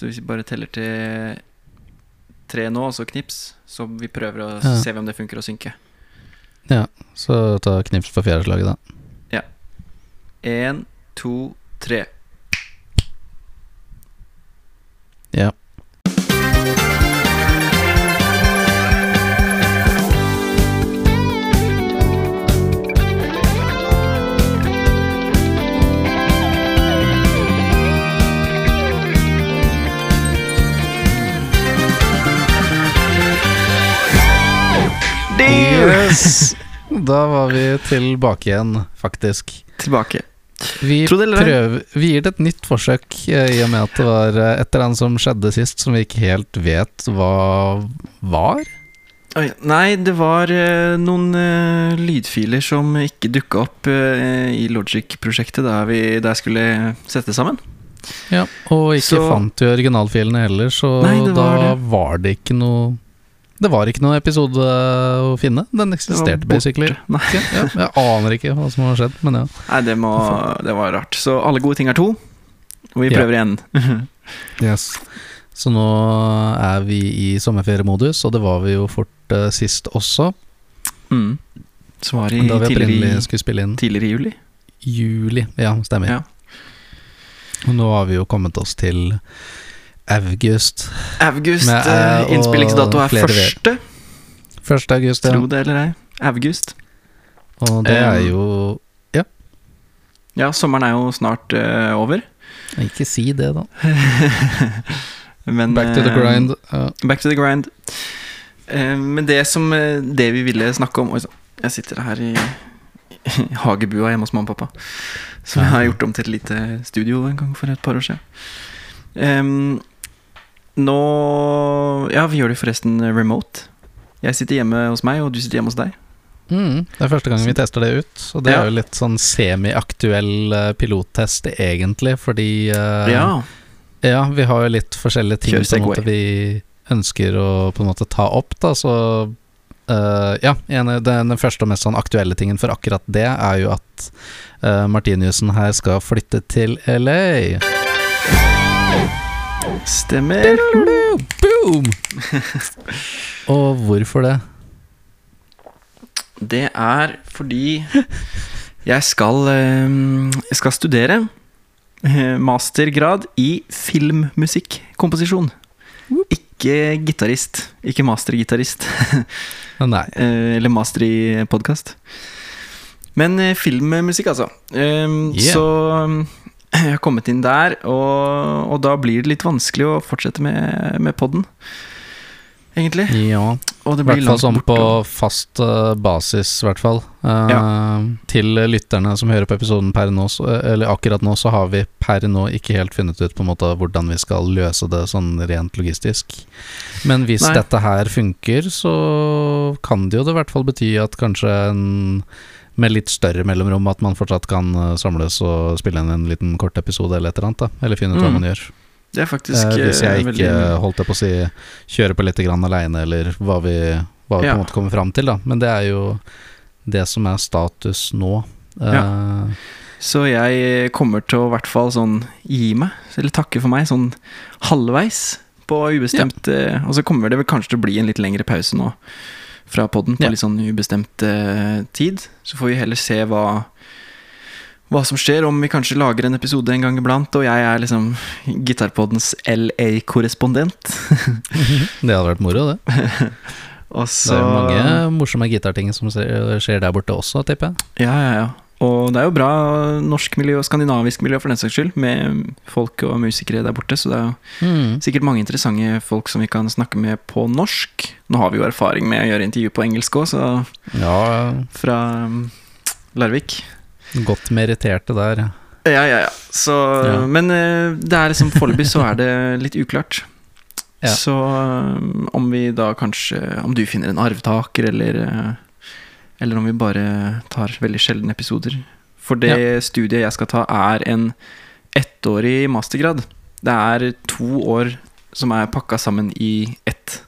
Så hvis vi bare teller til tre nå, og så knips, så vi prøver å Ja. se om det funker å synke. Ja, så ta knips på fjerde slaget, da. Én, to, tre. Yes! Da var vi tilbake igjen, faktisk. Tilbake. Vi, prøver, vi gir det et nytt forsøk, eh, i og med at det var eh, et eller annet som skjedde sist som vi ikke helt vet hva var. Nei, det var eh, noen lydfiler som ikke dukka opp i Logic-prosjektet der vi- jeg skulle sette sammen. Ja, og ikke Så- fant vi originalfilene heller, så Nei, var da det. var det ikke noe Det var ikke noen episode å finne. Den eksisterte basically. Ja, jeg aner ikke hva som har skjedd, men ja. Nei, det, må, det var rart. Så alle gode ting er to, og vi Ja. prøver igjen. Yes. Så nå er vi i sommerferiemodus, og det var vi jo fort uh, sist også. mm. Så var det Da vi tidligere, skulle spille inn tidligere i juli. juli. Ja, stemmer. Ja. Og nå har vi jo kommet oss til august. August. Med eh, Innspillingsdato er første. første, 1. august, ja. tro det eller ei. August. Og det er Um, jo Ja, Ja, sommeren er jo snart uh, over. Ikke si det, da. Men, Back to the eh, grind. Uh. Back to the grind. Uh, men det som eh, Det vi ville snakke om Oi sann, jeg sitter her i, i hagebua hjemme hos mamma og pappa. Som jeg har gjort om til et lite studio en gang for et par år siden. Em, nå Ja, vi gjør det forresten remote. Jeg sitter hjemme hos meg, og du sitter hjemme hos deg. Mm, det er første gang vi tester det ut. Og det Ja. er jo litt sånn semi-aktuell eh, pilottest, egentlig, fordi uh, Ja. Ja, vi har jo litt forskjellige ting på en måte vi ønsker å på en måte ta opp, da, så uh, Ja, en, den, den første og mest sånn aktuelle tingen for akkurat det er jo at uh, Martiniussen her skal flytte til LA. Stemmer. Boom! og hvorfor det? Det er fordi jeg skal, eh, jeg skal studere eh, mastergrad i filmmusikkomposisjon. Ikke gitarist. Ikke mastergitarist. Nei. Eh, Eller master i podkast. Men eh, filmmusikk, altså. Um, Yeah. Så um, jeg har kommet inn der, og, og da blir det litt vanskelig å fortsette med, med podden. Egentlig. Ja. I blir hvert fall sånn på fast eh, basis, i hvert fall. Eh, Til lytterne som hører på episoden per nå, så, eller akkurat nå, så har vi per nå ikke helt funnet ut på en måte hvordan vi skal løse det sånn rent logistisk. Men hvis Nei. dette her funker, så kan det jo det i hvert fall bety at kanskje en med litt større mellomrom at man fortsatt kan eh, samles og spille inn en liten kort episode eller et eller annet. da Eller finne ut hva Mm. man gjør. Det er faktisk Eh, hvis jeg eh, ikke veldig holdt jeg på å si kjører på litt aleine, eller hva vi, hva vi Ja. på en måte kommer fram til, da. Men det er jo det som er status nå. Eh, Så jeg kommer til å i hvert fall sånn gi meg, eller takke for meg, sånn halvveis på ubestemt ja. Og så kommer det vel kanskje til å bli en litt lengre pause nå fra podden på Ja. litt sånn ubestemt eh, tid. Så får vi heller se hva hva som skjer, om vi kanskje lager en episode en gang iblant, og jeg er liksom gitarpoddens LA-korrespondent. det hadde vært moro, det. Og Det er mange morsomme gitarting som skjer der borte også, tipper jeg. Ja, ja, ja. Og det er jo bra norsk miljø og skandinavisk miljø for den saks skyld, med folk og musikere der borte. Så det er jo sikkert mange interessante folk som vi kan snakke med på norsk. Nå har vi jo erfaring med å gjøre intervju på engelsk òg, så Ja, fra um, Larvik. godt meritterte der. Ja, ja, ja. Så, Ja. Men eh, det er liksom foreløpig så er det litt uklart. Ja. Så um, om vi da kanskje Om du finner en arvtaker, eller eh, Eller om vi bare tar veldig sjeldne episoder. For det studiet jeg skal ta, er en ettårig mastergrad. Det er to år som er pakka sammen i ett.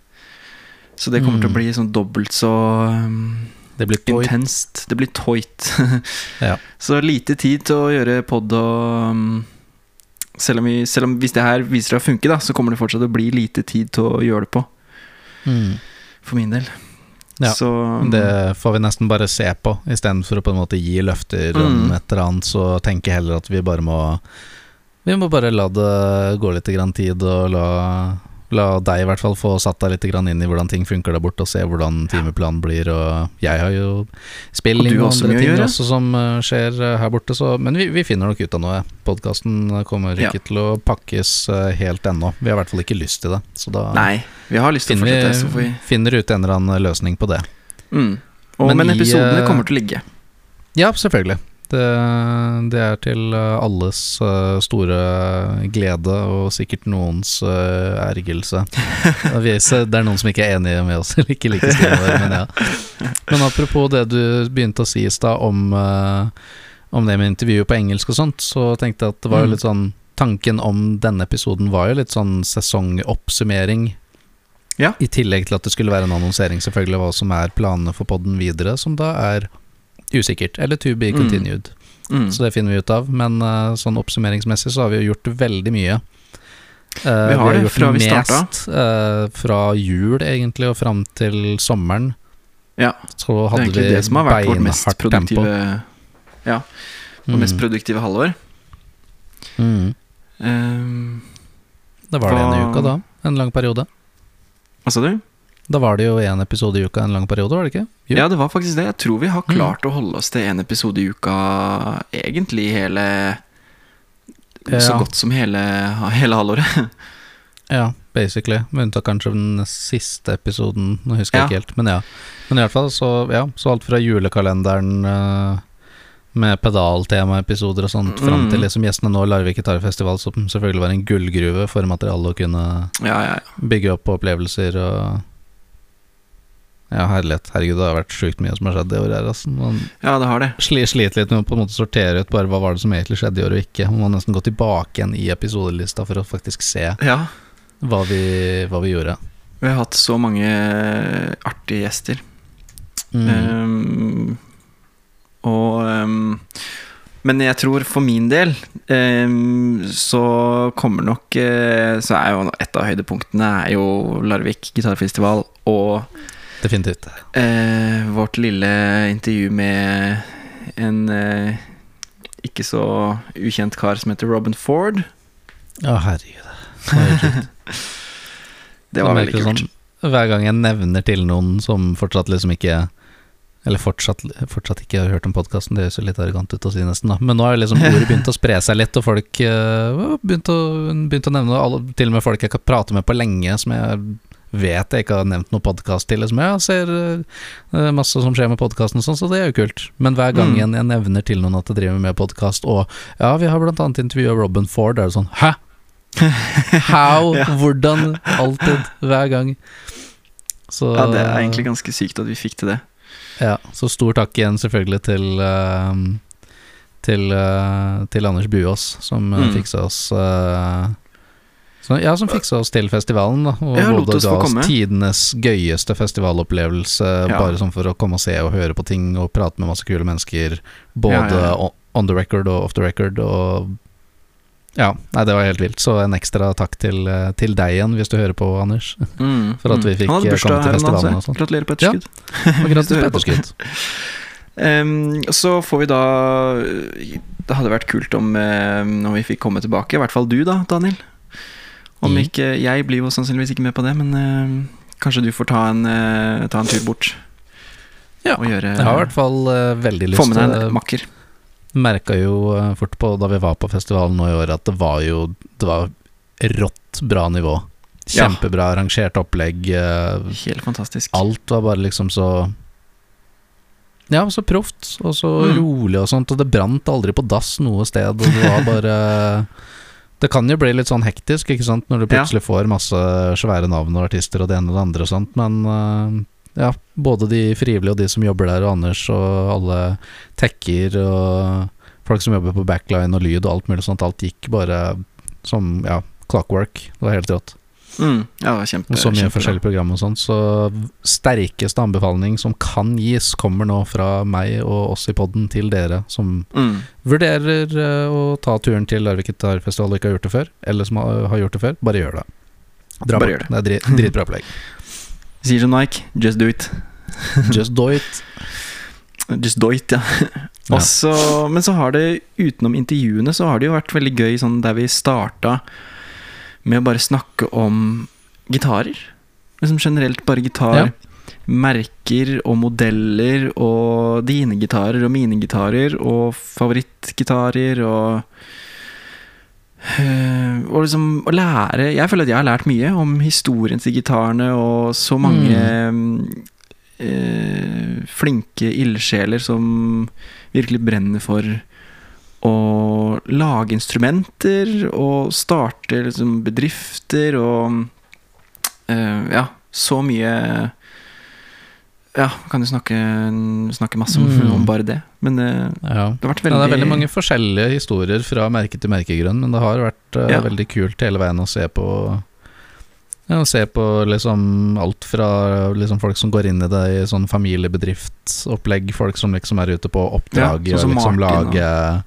Så det kommer til å Mm. bli sånn dobbelt så um, Det blir toy. intenst. Det blir toit. Ja. Så lite tid til å gjøre pod og, um, selv om, vi, selv om hvis det her viser seg å funke, da, så kommer det fortsatt å bli lite tid til å gjøre det på. For min del. Ja, så Det får vi nesten bare se på, istedenfor å på en måte gi løfter om Mm. et eller annet, så tenker jeg heller at vi bare må Vi må bare la det gå litt grann tid, og la, la deg i hvert fall få satt deg litt inn i hvordan ting funker der borte, og se hvordan timeplanen blir. Og jeg har jo Og spilling og, også andre ting også som eh, skjer eh, her borte, så Men vi, vi finner nok ut av noe. Podkasten kommer Ja. ikke til å pakkes eh, helt ennå. Vi har i hvert fall ikke lyst til det. Så da Nei, vi har lyst til å fortsette, så får vi finner ut en eller annen løsning på det. mm. Og, Men Men, episodene eh, kommer til å ligge. Ja, selvfølgelig. Det, det er til eh, alles eh, store glede, og sikkert noens uh, ergelse. Det er noen som ikke er enige med oss, eller ikke liker stilen men ja. Men apropos det du begynte å si i stad om, eh, om det med intervjuet på engelsk og sånt, så tenkte jeg at det var jo Mm. litt sånn Tanken om denne episoden var jo litt sånn sesongoppsummering. Ja. I tillegg til at det skulle være en annonsering, selvfølgelig, hva som er planene for podden videre, som da er usikkert, eller to be Mm. continued. Mm. Så det finner vi ut av. Men uh, sånn oppsummeringsmessig så har vi jo gjort veldig mye. Uh, Vi har det, gjort fra vi mest eh, fra jul egentlig og fram til sommeren. Ja, Så Det er egentlig det som har vært vårt mest produktive Ja, mm. mest Mm. produktive halvår. Mm. Um, Det var det en uke da. En lang periode. hva sa du? Da var det jo én episode i uka en lang periode, var det ikke? Jo. Ja, det var faktisk det. Jeg tror vi har Mm. klart å holde oss til én episode i uka egentlig hele Så godt som hele, hele halvåret. Ja, basically. Med unntak kanskje den siste episoden, nå husker jeg Ja. ikke helt. Men ja. Men i hvert fall, så, ja, så alt fra julekalenderen eh, med pedaltemaepisoder og sånt, fram Mm. til liksom gjestene nå Larvik gitarfestival, som selvfølgelig var en gullgruve for materiale å kunne Ja, ja, ja. bygge opp opplevelser og Ja, herlighet. Herregud, det har vært sjukt mye som har skjedd i år her. Altså. Man ja, det har det. sli- sliter litt med å på en måte sortere ut bare hva var det som egentlig skjedde i år og ikke. Man må nesten gå tilbake igjen i episodelista for å faktisk se Ja. hva vi, hva vi gjorde. Vi har hatt så mange artige gjester. Mm. Um, og um, Men jeg tror for min del um, så kommer nok eh, Så er jo et av høydepunktene er jo Larvik gitarfestival og Definitivt. eh, vårt lille intervju med en eh, ikke så ukjent kar som heter Robin Ford. Å, herregud. Det var. Det var veldig kult. sånn, hver gang jeg nevner til noen som fortsatt liksom ikke Eller fortsatt, fortsatt ikke har hørt om podkasten, det høres litt arrogant ut å si nesten, da. Men nå har jo liksom ordet begynt å spre seg litt, og folk uh, begynt, å, begynt å nevne alle, Til og med folk jeg kan prate med på lenge, som jeg vet jeg ikke har nevnt noen podkast til. Liksom, jeg ser uh, masse som skjer med podkasten sånn, så det er jo kult. Men hver gang Mm. jeg nevner til noen at jeg driver med podkast, og ja, vi har blant annet intervjua Robin Ford, er det sånn Hæ? How? Ja. Hvordan? Alltid. Hver gang. Så, Ja, det er egentlig ganske sykt at vi fikk til det. ja, så stor takk igjen selvfølgelig til uh, til, uh, til Anders Buås, som uh, Mm. fiksa oss eh, så, Ja, som fiksa oss til festivalen, da. Og Ja, både ga oss tidenes gøyeste festivalopplevelse, Ja. bare sånn for å komme og se og høre på ting og prate med masse kule mennesker, både Ja, ja, ja. on the record og off the record, og ja, nei, det var helt vilt. Så en ekstra takk til, eh, til deg igjen, hvis du hører på, Anders. Mm, For at mm. vi fikk, eh, bursdag komme til festivalen og. Gratulerer på Ja. etterskudd. Og gratulerer på etterskudd. Um, så får vi da Det hadde vært kult om, eh, om vi fikk komme tilbake. I hvert fall du, da, Daniel. Om Mm. ikke Jeg blir jo sannsynligvis ikke med på det, men uh, kanskje du får ta en, uh, ta en tur bort Ja, og gjøre Jeg har i hvert fall uh, veldig lyst Få med deg en makker. Merka jo fort på da vi var på festivalen nå i år, at det var jo Det var rått bra nivå. Ja. Kjempebra arrangert opplegg. Helt fantastisk. Alt var bare liksom så Ja, så proft og så Mm. rolig og sånt, og det brant aldri på dass noe sted, og det var bare Det kan jo bli litt sånn hektisk, ikke sant, når du Ja. plutselig får masse svære navn og artister og det ene og det andre og sånt, men eh, ja, både de frivillige og de som jobber der, og Anders og alle tekker og folk som jobber på backline og lyd og alt mulig sånt, alt gikk bare som ja, clockwork. Det var helt rått. Mm. Ja, kjempe, Og så mye forskjellige program og sånt. Så sterkeste anbefaling som kan gis, kommer nå fra meg og oss i podden til dere som Mm. vurderer eh, å ta turen til Larvik gitarfestival og ikke har gjort det før, eller som har, gjort det før. Bare gjør det. Dra Bare gjør det. Det er drit, dritbra opplegg. Sier som Nike, just do it. Just do it. Just do it, ja. Ja. Men så har det, utenom intervjuene, så har det jo vært veldig gøy sånn der vi starta med å bare snakke om gitarer. Liksom generelt bare gitar. Ja. Merker og modeller og dine gitarer og mine gitarer og favorittgitarer og øh, og liksom å lære Jeg føler at jeg har lært mye om historien til gitarene og så mange eh, flinke ildsjeler som virkelig brenner for å lage instrumenter og starte liksom bedrifter og uh, Ja, så mye Ja, kan du snakke, snakke masse om, Mm. om bare det. Men eh, Ja. det har vært Ja, veldig det er veldig mange forskjellige historier fra merke til merkegrunn, men det har vært uh, Ja. veldig kult hele veien å se på ja, å se på liksom alt fra liksom folk som går inn i det i sånn familiebedriftsopplegg, folk som liksom er ute på oppdrag Ja, sånn og liksom Martin, lage og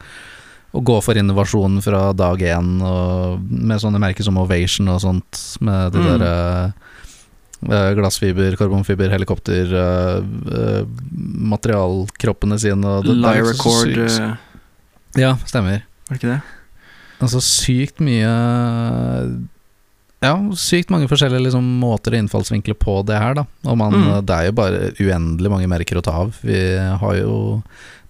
gå for innovasjon fra dag én, og med sånne merker som Ovation og sånt, med de Mm. derre eh, eh, glassfiber, karbonfiber, helikopter, uh, uh, materialkroppene sine og det- det er Lyre så Record, eh, ja, stemmer. var det ikke det? Altså sykt mye Ja, sykt mange forskjellige liksom, måter og innfallsvinkler på det her, da. Og man, Mm. det er jo bare uendelig mange merker å ta av. Vi har jo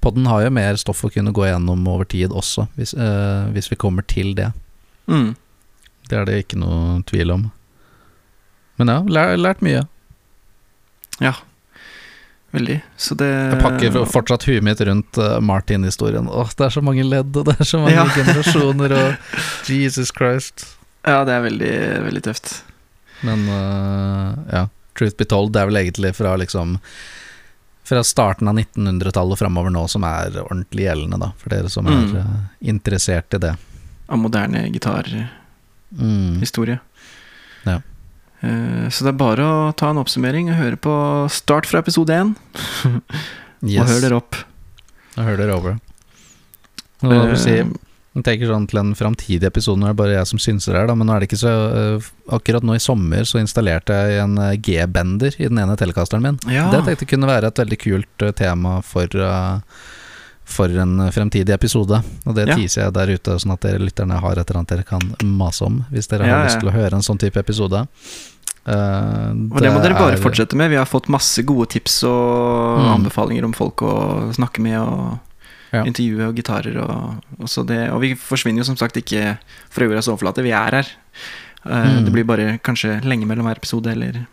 Podden har jo mer stoff å kunne gå gjennom over tid også, hvis, eh, hvis vi kommer til det. Mm. Det er det ikke noe tvil om. Men ja, lært, lært mye. Ja. Veldig. Så det Jeg pakker fortsatt huet mitt rundt eh, Martin-historien. Åh, det er så mange ledd, og det er så mange Ja. generasjoner, og Jesus Christ. Ja, det er veldig, veldig tøft. Men øh, ja, truth be told, det er vel egentlig fra liksom Fra starten av 1900-tallet og framover nå som er ordentlig gjeldende, da, for dere som er Mm. øh, interessert i det. Av moderne gitarhistorie. Mm. Ja. Eh, Så det er bare å ta en oppsummering og høre på start fra episode én. Yes. Og hør dere opp. Og hør dere over. Hva vil du si? Eh, Jeg tenker sånn til en framtidig episode, nå er det bare jeg som synser her, da, men nå er det ikke så uh, Akkurat nå i sommer så installerte jeg en øh, G-bender i den ene telekasteren min. Ja. Det tenkte jeg kunne være et veldig kult øh, tema for, uh, for en fremtidig episode. Og det Ja. teaser jeg der ute, sånn at dere lytterne har et eller annet dere kan mase om, hvis dere Ja, har lyst til å høre en sånn type episode. Uh, Og det må dere bare er- fortsette med. Vi har fått masse gode tips og Mm. anbefalinger om folk å snakke med og Ja. intervjue og gitarer og, og så det. Og vi forsvinner jo som sagt ikke fra jordas overflate. Vi er her. Uh, Mm. Det blir bare kanskje lenge mellom hver episode, eller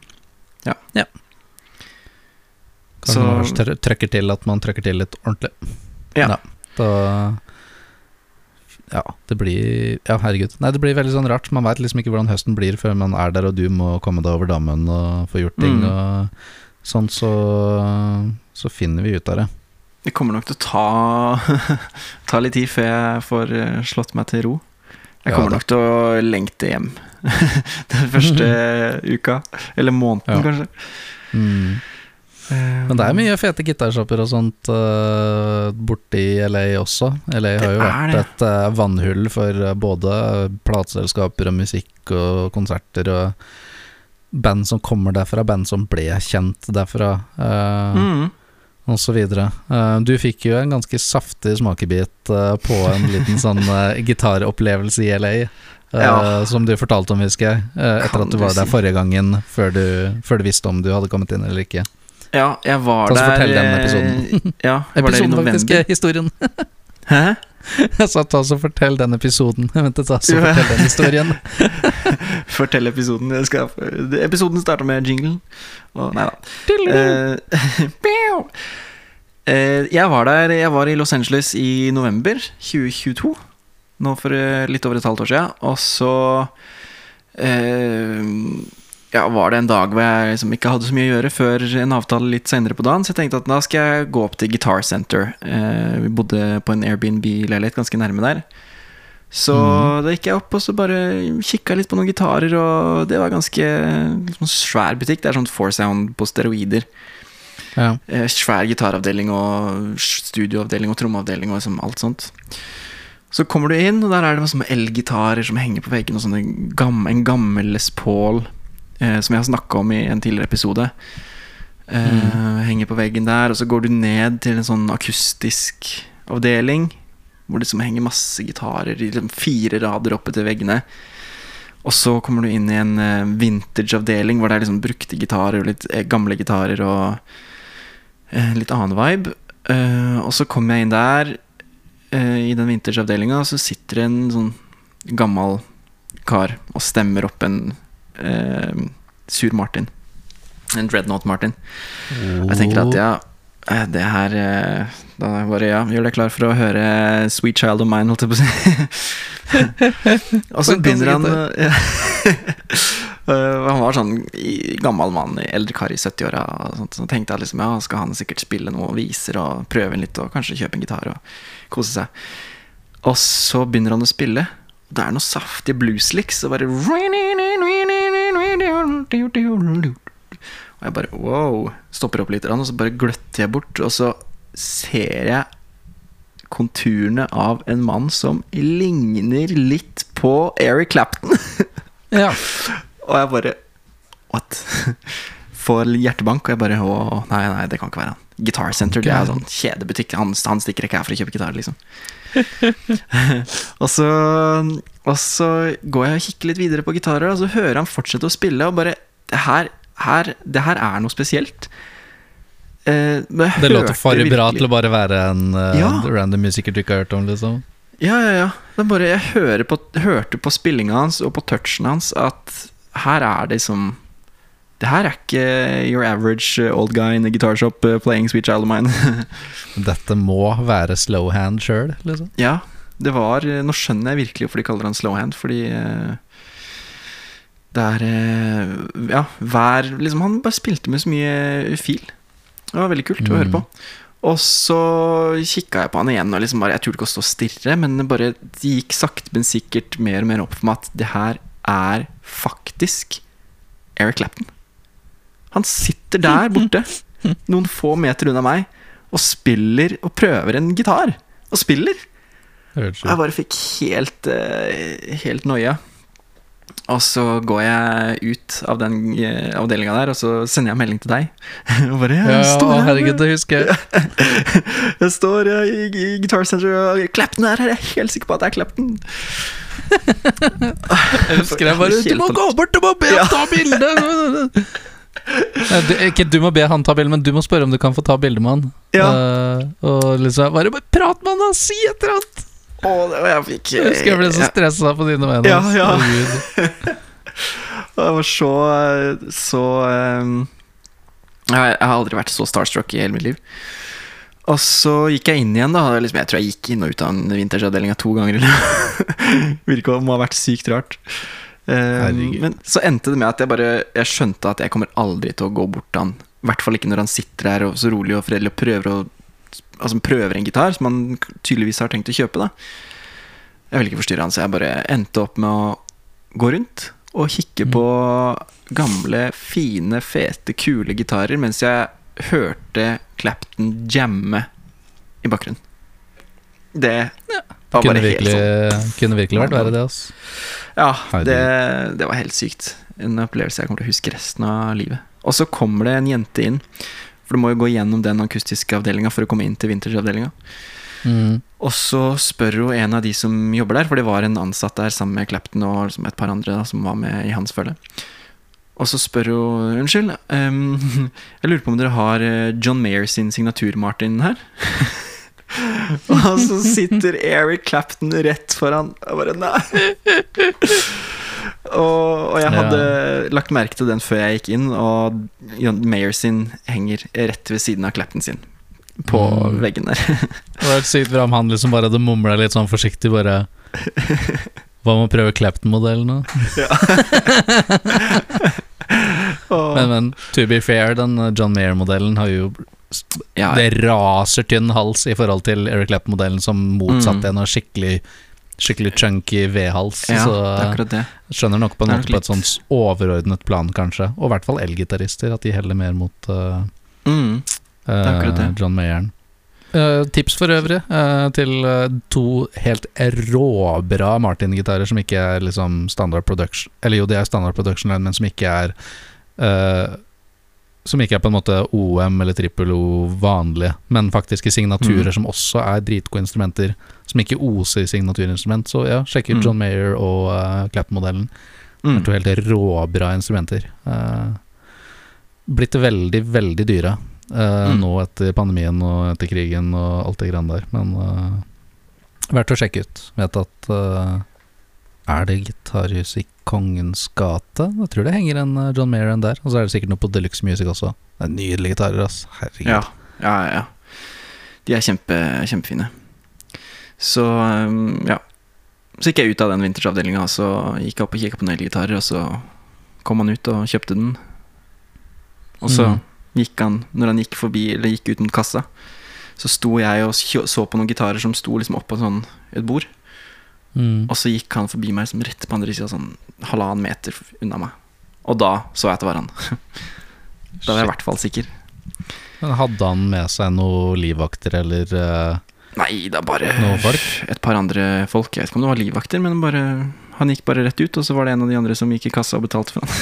Ja. Ja. Kanskje man trykker til at man trykker til litt ordentlig. Ja. Da Ja, det blir Ja, herregud. Nei, det blir veldig sånn rart. Man veit liksom ikke hvordan høsten blir før man er der, og du må komme deg over dammen og få gjort ting Mm. og sånn, så Så finner vi ut av det. Det kommer nok til å ta, ta litt tid før jeg får eh, slått meg til ro. Jeg kommer ja, nok til å lengte hjem den første uka. Eller måneden, Ja. kanskje. Mm. Eh, Men det er mye fete gitarshopper og sånt uh, borti LA også. LA har jo vært det. et uh, vannhull for eh, både plateselskaper og musikk og konserter og band som kommer derfra, band som ble kjent derfra, uh, mm. Og så videre. Eh, du fikk jo en ganske saftig smakebit eh, på en liten sånn eh, gitaropplevelse i LA. Ja. Som du fortalte om, husker jeg, etter at du var der forrige gangen, før du, før du visste om du hadde kommet inn eller ikke. Ja, jeg var der fortell den episoden. Ja, jeg var der i Episoden faktisk historien. Hæ? Jeg sa ta og fortell den episoden. Jeg mente ta så og fortell den historien. Fortell episoden. Jeg skal, episoden starter med jinglen. Og, nei da. Eh, eh, jeg var der Jeg var i Los Angeles i november 2022. Nå for eh, litt over et halvt år siden. Og så eh, ja, var det en dag hvor jeg liksom ikke hadde så mye å gjøre før en avtale litt senere på dagen. Så jeg tenkte at da skal jeg gå opp til Guitar Center. Eh, vi bodde på en Airbnb-leilighet ganske nærme der. Så mm. da gikk jeg opp og så bare kikka litt på noen gitarer, og det var ganske liksom, svær butikk. Det er sånn Four Sound på steroider. Ja. Eh, svær gitaravdeling og studioavdeling og trommeavdeling og liksom alt sånt. Så kommer du inn, og der er det sånne elgitarer som henger på veggen, og sånne en gammel Les Paul eh, som jeg har snakka om i en tidligere episode. Eh, Henger på veggen der, og så går du ned til en sånn akustisk avdeling, hvor det liksom henger masse gitarer i liksom fire rader oppe til veggene. Og så kommer du inn i en uh, vintage-avdeling hvor det er liksom brukte gitarer og litt eh, gamle gitarer og uh, litt annen vibe. Uh, og så kommer jeg inn der, eh, i den vintage-avdelinga, og så sitter det en sånn gammel kar og stemmer opp en eh, sur Martin. En Dreadnought Martin. Oh. Jeg tenker at ja, eh, det her eh, Da bare ja, gjør deg klar for å høre Sweet Child of Mine, holdt jeg på å si. og så begynner han ja. Eh, Han var sånn gammel mann, eldre kar i 70-åra. Så tenkte jeg liksom ja, skal han sikkert spille noe viser og prøve litt og kanskje kjøpe en gitar og kose seg. Og så begynner han å spille. Det er noe saftige blueslicks. Og bare Og jeg bare wow. Stopper opp litt, og så bare gløtter jeg bort, og så ser jeg konturene av en mann som ligner litt på Eric Clapton. Ja. og jeg bare What? Får hjertebank, og jeg bare Å, nei, nei, det kan ikke være han. Guitar Center, det er sånn kjedebutikk. Han, han stikker ikke her for å kjøpe gitar, liksom. og, så, og så går jeg og kikker litt videre på gitarer, og så hører han fortsette å spille, og bare her, her, det her er noe spesielt. Eh, Det låter for bra til å bare være en uh, Ja. random musiker du ikke har hørt om, liksom. Ja, ja, ja. Det bare, jeg på, hørte på spillinga hans og på touchen hans at her er det som Det her er ikke your average uh, old guy in a guitar shop uh, playing Sweet Child of Mine. Dette må være slow hand sjøl, liksom. ja, det var Nå skjønner jeg virkelig hvorfor de kaller han slowhand, fordi uh, det er uh, Ja, hver liksom, Han bare spilte med så mye fil. Det var veldig kult å høre på. Og så kikka jeg på han igjen, og liksom bare, jeg turte ikke å stå og stirre, men det bare det gikk sakte, men sikkert mer og mer opp for meg at det her er faktisk Eric Clapton. Han sitter der borte, noen få meter unna meg, og spiller og prøver en gitar. Og spiller. Jeg bare fikk helt, eh, helt noia. Og så går jeg ut av den uh, avdelinga der, og så sender jeg melding til deg. og bare, Ja, står her, herregud, det husker jeg. jeg står eh, i, i Guitar Center, og Clapton er her. Jeg er helt sikker på at det er Clapton. Jeg husker jeg bare Du må gå bort, du må be han ta bilde! Du, ikke du må be han ta bilde, men du må spørre om du kan få ta bilde med han. Ja. Uh, og liksom bare, bare prat med han, da! Si et eller annet! Og, jeg fikk Jeg husker jeg ble så stressa på dine vegne. Ja, ja. Og Jeg var så Så eh, jeg, har aldri vært så starstruck i hele mitt liv. Og så gikk jeg inn igjen, da. Liksom, jeg tror jeg gikk inn og ut av en vintersavdelinga to ganger. Virka må ha vært sykt rart. Eh, Herregud. men så endte det med at jeg bare Jeg skjønte at jeg kommer aldri til å gå bort til han. I hvert fall ikke når han sitter her og så rolig og fredelig og prøver å Altså prøver en gitar som han tydeligvis har tenkt å kjøpe. da Jeg ville ikke forstyrre han, så jeg bare endte opp med å gå rundt og kikke på gamle, fine, fete, kule gitarer mens jeg hørte Clapton jamme i bakgrunnen. Det var bare helt virkelig, sånn kunne virkelig vært verre, det. altså. Ja, det, det var helt sykt. En opplevelse jeg kommer til å huske resten av livet. Og så kommer det en jente inn, for du må jo gå gjennom den akustiske avdelinga for å komme inn til vintersavdelinga. mm. Og så spør hun en av de som jobber der, for det var en ansatt der sammen med Clapton og liksom et par andre da, som var med i hans følge. Og så spør hun Unnskyld, um, jeg lurer på om dere har eh, John Mayer sin signatur-Martin her? og så sitter Eric Clapton rett foran. Jeg bare nei. Og, og jeg hadde lagt merke til den før jeg gikk inn, og John Mayer sin henger rett ved siden av Clapton sin. På Mm. veggen der. Det var helt sykt bra om han liksom bare hadde mumla litt sånn forsiktig, bare Hva med å prøve Clapton-modellen da? Ja. Men, men to be fair, den John Mayer-modellen har jo ja, Det raser tynn hals i forhold til Eric Clapton-modellen, som motsatt Mm. en av skikkelig skikkelig chunky V-hals. Ja, så det er skjønner nok på en måte på et sånt overordnet plan, kanskje. Og i hvert fall elgitarister, at de heller mer mot uh, Mm. uh. John Mayern. Uh, tips for øvrig til to helt råbra Martin-gitarer som ikke er liksom standard production Eller jo, de er standard production line, men som ikke er Som ikke er på en måte OM eller trippel O vanlige, men faktiske signaturer Mm. som også er dritgode instrumenter. Som ikke oser signaturinstrument. Så ja, sjekk ut Mm. John Mayer og uh, Clap-modellen. Det Mm. er to helt råbra instrumenter. Uh, blitt veldig, veldig dyre uh, nå etter pandemien og etter krigen og alt det greiene der. Men uh, verdt å sjekke ut. Vet at eh, Er det gitarhus i Kongens gate? Jeg tror det henger en eh, John Mayer der. Og så er det sikkert noe på Deluxe Music også. Det er nydelige gitarer, ass. Herregud. Ja, ja, ja. De er kjempe, kjempefine. Så um, ja. Så gikk jeg ut av den vintersavdelinga, så gikk jeg opp og kikka på noen gitarer, og så kom han ut og kjøpte den. Og så Mm. gikk han, når han gikk forbi, eller gikk ut mot kassa, så sto jeg og så på noen gitarer som sto liksom oppå sånn et bord. Mm. Og så gikk han forbi meg som rett på andre sida, sånn halvannen meter unna meg. Og da så jeg at det var han. Da var jeg i hvert fall sikker. Men Hadde han med seg noen livvakter eller uh, Nei, det er bare et par andre folk. Jeg vet ikke om det var livvakter, men bare, han gikk bare rett ut, og så var det en av de andre som gikk i kassa og betalte for han.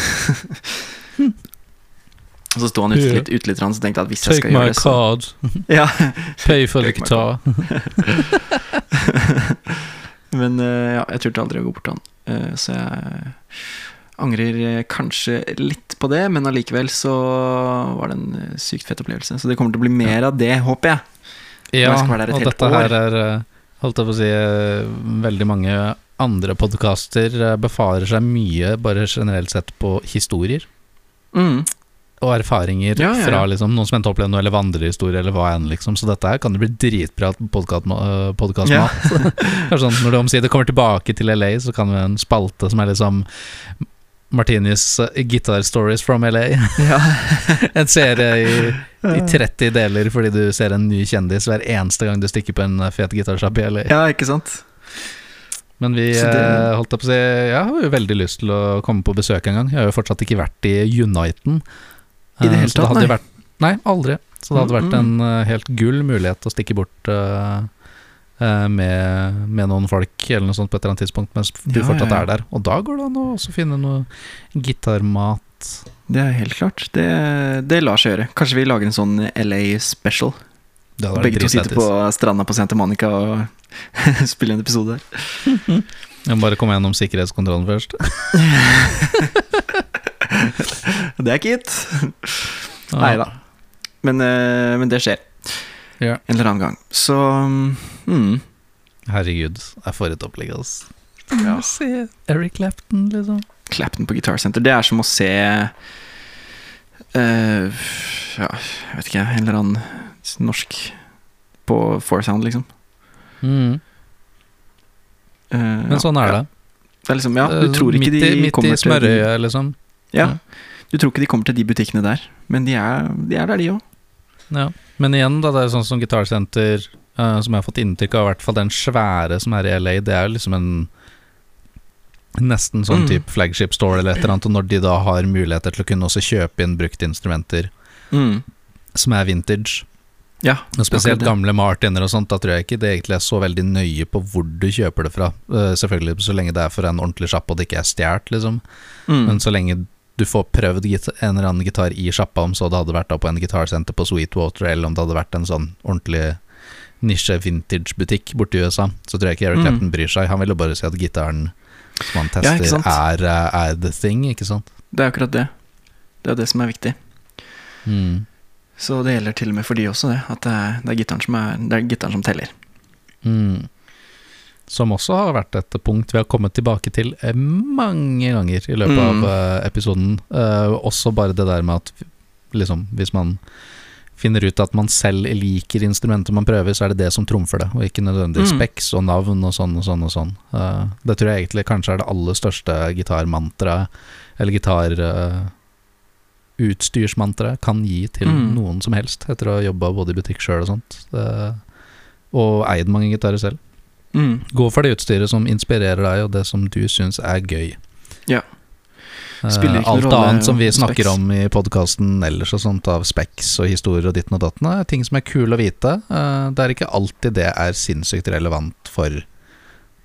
og så sto han ute litt, ute litt, så tenkte jeg at hvis jeg skal gjøre det, så card, pay for the Take my guitar. Men eh, ja, jeg turte aldri å gå bort til han. Eh, så jeg angrer eh, kanskje litt på det, men allikevel så var det en sykt fett opplevelse. Så det kommer til å bli mer av det, håper jeg. Ja, jeg og dette år. her er, holdt jeg på å si, veldig mange andre podkaster befarer seg mye, bare generelt sett, på historier Mm. Og erfaringer Ja, ja, ja. fra liksom, noen som endte opp med noe, eller vandrehistorie, eller hva enn, liksom. Så dette her kan det bli dritbra podkastmat. Ja. er sånn, når du omsider kommer tilbake til LA, så kan vi ha en spalte som er liksom Martinis eh, Guitar Stories from LA. Ja. en serie i, i 30 deler fordi du ser en ny kjendis hver eneste gang du stikker på en eh, fet gitarsjapp i LA. ja, ikke sant? Men vi det- eh, holdt på å si Jeg har jo veldig lyst til å komme på besøk en gang. Jeg har jo fortsatt ikke vært i Uniten. I det Eh, hele tatt, det nei? Vært, nei, aldri. Så det hadde vært Mm, en eh, helt gull mulighet å stikke bort uh, med, med noen folk eller noe sånt på et eller annet tidspunkt mens du Ja, fortsatt er der. Og da går det an å også finne noe gitarmat. Det er helt klart. Det, det lar seg gjøre. Kanskje vi lager en sånn LA special. Begge to sitter på stranda på Santa Monica og spiller en episode der. Jeg må bare komme gjennom sikkerhetskontrollen først. Det er ikke gitt. Nei da. Men, eh, men det skjer. Ja. En eller annen gang. Så mm, Herregud, jeg får et opplegg, altså. Ja. Se Eric Clapton, liksom. Clapton på Guitar Center. Det er som å se uh, Ja, jeg vet ikke, en eller annen norsk på Foursound, liksom. Mm. Uh, Men sånn er ja. det. Det er liksom, ja, du tror ikke midt de i, midt kommer i til smørøyet, liksom. Ja, Du tror ikke de kommer til de butikkene der, men de er, de er der, de òg. Ja. Men igjen, da, det er sånn som Guitar Center, eh, som jeg har fått inntrykk av, i hvert fall den svære som er i LA, det er jo liksom en Nesten sånn Mm. type flagship store eller et eller annet, og når de da har muligheter til å kunne også kjøpe inn brukte instrumenter Mm. som er vintage, Ja, og spesielt gamle Martiner og sånt, da tror jeg ikke det egentlig er så veldig nøye på hvor du kjøper det fra. Uh, selvfølgelig så lenge det er for en ordentlig sjapp og det ikke er stjålet, liksom. Mm. Men så lenge du får prøvd en eller annen gitar i sjappa, om så det hadde vært da på en gitarsenter på Sweetwater, eller om det hadde vært en sånn ordentlig nisje vintage-butikk borti USA, så tror jeg ikke Eric Mm. Clapton bryr seg. Han ville bare si at gitaren som han tester, ja, er, eh, er the thing, ikke sant? Det er akkurat det. Det er det som er viktig. Mm. Så det gjelder til og med for de også, det. At det er, det er gitaren som, er, det er gitaren som teller. Mm. Som også har vært et punkt vi har kommet tilbake til eh, mange ganger i løpet Mm. av eh, episoden. Uh, også bare det der med at liksom, hvis man finner ut at man selv liker instrumentet man prøver, så er det det som trumfer det, og ikke nødvendigvis Mm. speks og navn og sånn og sånn og sånn. Uh, det tror jeg egentlig kanskje er det aller største gitarmantraet, eller gitarutstyrsmantraet, kan gi til Mm. noen som helst, etter å ha jobba både i butikk sjøl og sånt. Uh, og eid mange gitarer selv. Mm. Gå for det utstyret som inspirerer deg, og det som du syns er gøy. Ja. Eh, Spiller ikke Alt annet som vi specs. snakker om i podkasten ellers og sånt av specs og historier og ditten og datten, er ting som er kule å vite. Eh, Det er ikke alltid det er sinnssykt relevant for,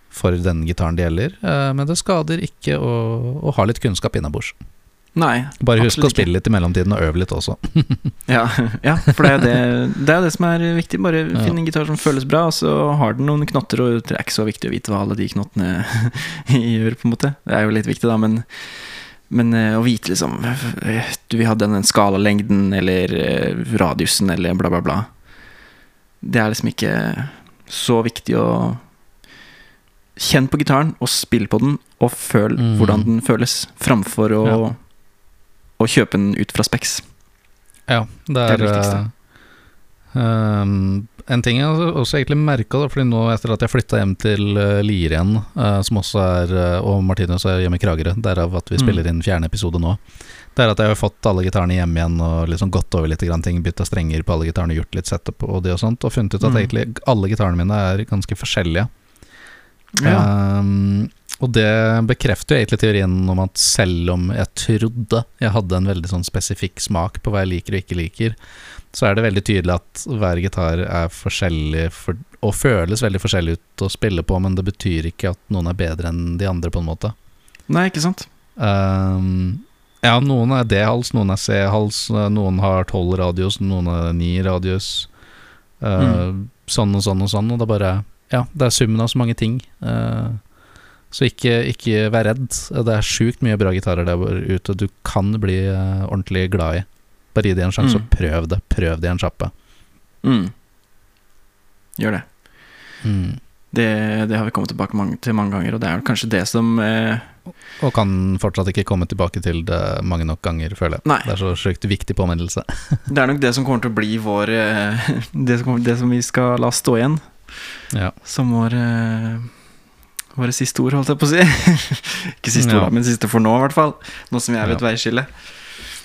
for den gitaren det gjelder, eh, men det skader ikke å, å ha litt kunnskap innabords. Nei. Bare husk å spille litt i mellomtiden og øve litt også. Ja, ja for det er det, det, er det som er viktig. Bare Ja. finn en gitar som føles bra, og så har den noen knotter, og det er ikke så viktig å vite hva alle de knottene gjør, på en måte. Det er jo litt viktig, da, men, men eh, å vite liksom Du vil ha den, den skalalengden, eller eh, radiusen, eller bla, bla, bla. Det er liksom ikke så viktig å Kjenn på gitaren, og spill på den, og føl Mm. hvordan den føles, framfor å, Ja. Å kjøpe den ut fra Spex. Ja, det er, Det er, det viktigste. eh, um, En ting jeg også egentlig merka, fordi nå etter at jeg flytta hjem til uh, Lier igjen, uh, som også er eh, Og Martinus er hjemme i Kragerø, derav at vi Mm. spiller inn fjerde episode nå. Det er at jeg har fått alle gitarene hjem igjen og liksom gått over litt grann ting, bytta strenger på alle gitarene, gjort litt setup og det og sånt, og funnet ut at Mm. egentlig alle gitarene mine er ganske forskjellige. Ja. Um, og det bekrefter jo egentlig teorien om at selv om jeg trodde jeg hadde en veldig sånn spesifikk smak på hva jeg liker og ikke liker, så er det veldig tydelig at hver gitar er forskjellig for, og føles veldig forskjellig ut å spille på, men det betyr ikke at noen er bedre enn de andre, på en måte. Nei, ikke sant? Um, ja, noen er D-hals, noen er C-hals, noen har 12 radius, noen er 9 radius. Uh, Sånn og sånn og sånn, og det er bare Ja, det er summen av så mange ting. Uh, så ikke, ikke vær redd. Det er sjukt mye bra gitarer der ute du kan bli uh, ordentlig glad i. Bare gi det en sjanse, Mm. og prøv det. Prøv det i en sjappe. Mm. Gjør det. Mm. det. Det har vi kommet tilbake mange, til mange ganger, og det er vel kanskje det som eh, Og kan fortsatt ikke komme tilbake til det mange nok ganger, føler jeg. Nei, Det er så sjukt viktig påminnelse. det er nok det som kommer til å bli vår eh, det, som kommer, det som vi skal la stå igjen Ja. som vår eh, Våre siste ord, holdt jeg på å si. Ikke siste Ja. ord, men siste for nå, i hvert fall. Nå som vi er ved et Ja. veiskille.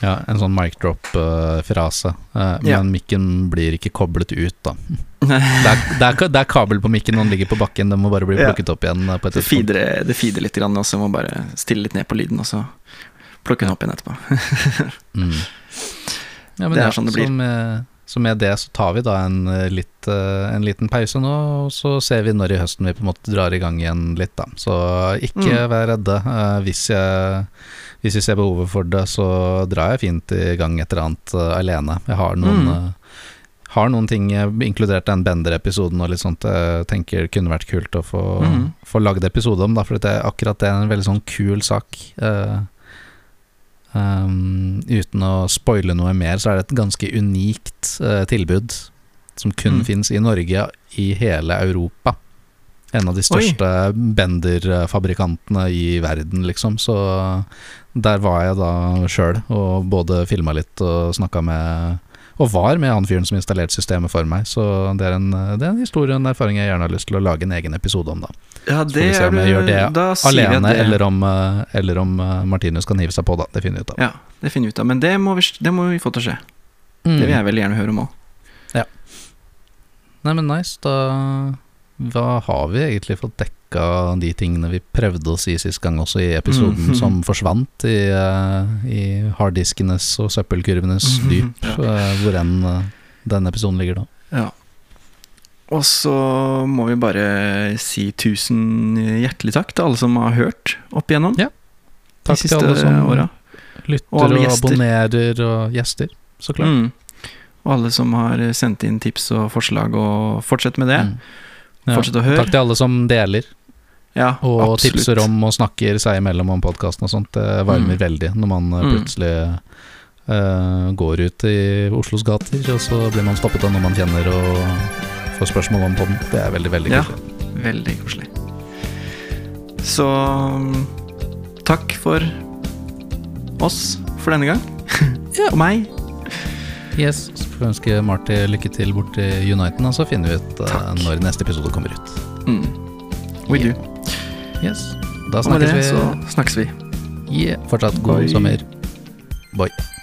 Ja, en sånn mic drop-frase. men Ja. mikken blir ikke koblet ut, da. Det er, det, er, det er kabel på mikken den ligger på bakken, den må bare bli plukket opp igjen eh, på et Det feeder, det feeder litt, og så må bare stille litt ned på lyden, og så plukke den opp igjen etterpå. Mm. Ja, men Det er sånn det blir. Som, så med det så tar vi da en, eh, litt, eh, en liten pause nå, og så ser vi når i høsten vi på en måte drar i gang igjen litt, da. Så ikke Mm. vær redde. Eh, hvis, jeg, hvis jeg, ser behovet for det, så drar jeg fint i gang et eller annet alene. Jeg har noen Mm. har noen ting, inkludert den Bender-episoden og litt sånt, jeg tenker kunne vært kult å få, mm. få lagd episode om, da, for det, akkurat det er en veldig sånn kul sak. Eh, um, uten å spoile noe mer, så er det et ganske unikt uh, tilbud som kun Mm. finnes i Norge, i hele Europa. En av de største Bender-fabrikantene i verden, liksom. Så der var jeg da sjøl, og både filma litt og snakka med Og var med han fyren som installerte systemet for meg. Så det er, en, det er en historie og en erfaring jeg gjerne har lyst til å lage en egen episode om, da. Ja, Så får vi se om jeg gjør det Alene, det- eller om, eh, eller om eh, Martinus kan hive seg på, da. Det finner vi ut av. Ja, det finner vi ut av. Men det må vi, det må vi få til å skje. Det vil jeg veldig gjerne høre om òg. Nei, men nice. Da hva har vi egentlig fått dekka de tingene vi prøvde å si sist gang også, i episoden Mhm. som forsvant i, eh, i harddiskenes og søppelkurvenes Mhm, dyp, ja. eh, hvor enn denne episoden ligger da. Ja. Og så må vi bare si tusen hjertelig takk til alle som har hørt opp igjennom Ja. de Takk til siste alle som åra. lytter Og og, abonnerer og gjester, så klart. Mm. Og alle som har sendt inn tips og forslag, og fortsett med det. Mm. Ja. Fortsett å høre. Takk til alle som deler Ja, og absolutt. tipser om og snakker seg imellom om podkasten og sånt. Det varmer Mm. veldig når man eh, Mm. plutselig uh, går ut i Oslos gater, og så blir man stoppet av noen man kjenner og får spørsmål om podden. Det er veldig, veldig Ja. koselig. Veldig koselig. Så takk for oss for denne gang. Og meg. Yes. Så får vi ønske Marty lykke til bort til Uniten, og så finner vi ut uh, når neste episode kommer ut. Mm. We do. Yes. Da snakkes det vi. så snakkes vi. Yeah. Fortsatt god Bye. sommer. Bye.